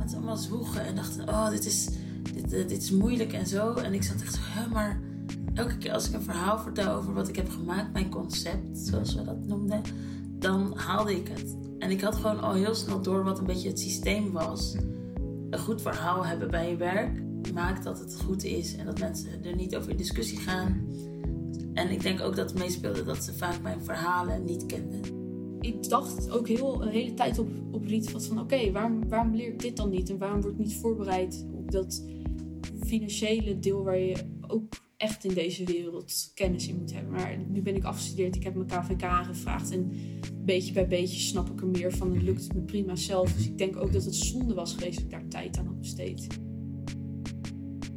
Mensen allemaal zwoegen en dachten, oh, dit is, dit, eh, dit is moeilijk en zo. En ik zat echt zo, hè, maar elke keer als ik een verhaal vertel over wat ik heb gemaakt, mijn concept, zoals we dat noemden, dan haalde ik het. En ik had gewoon al heel snel door wat een beetje het systeem was. Een goed verhaal hebben bij je werk maakt dat het goed is en dat mensen er niet over in discussie gaan. En ik denk ook dat het meespeelde dat ze vaak mijn verhalen niet kenden. Ik dacht ook heel, een hele tijd op, op Rietveld van oké, waarom, waarom leer ik dit dan niet? En waarom word ik niet voorbereid op dat financiële deel waar je ook echt in deze wereld kennis in moet hebben. Maar nu ben ik afgestudeerd, ik heb mijn KVK aangevraagd en beetje bij beetje snap ik er meer van. Het lukt me prima zelf. Dus ik denk ook dat het zonde was geweest dat ik daar tijd aan had besteed.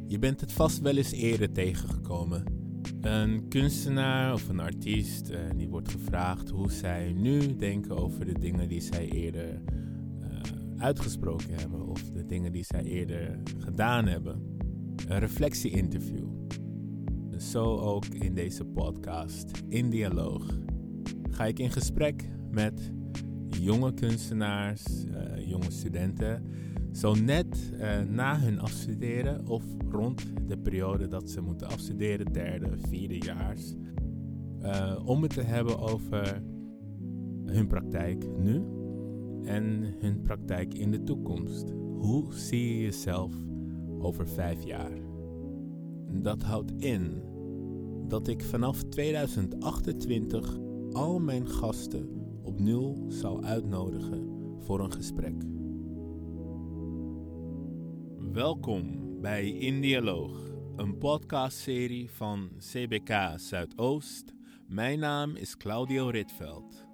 Je bent het vast wel eens eerder tegengekomen. Een kunstenaar of een artiest uh, die wordt gevraagd hoe zij nu denken over de dingen die zij eerder uh, uitgesproken hebben of de dingen die zij eerder gedaan hebben. Een reflectie-interview. Zo ook in deze podcast, in dialoog, ga ik in gesprek met jonge kunstenaars, uh, jonge studenten zo net uh, na hun afstuderen of rond de periode dat ze moeten afstuderen, derde, vierde jaars, uh, om het te hebben over hun praktijk nu en hun praktijk in de toekomst. Hoe zie je jezelf over vijf jaar? Dat houdt in dat ik vanaf 2028 al mijn gasten opnieuw zou uitnodigen voor een gesprek. Welkom bij In Dialoog, een podcastserie van CBK Zuidoost. Mijn naam is Claudio Ritveld.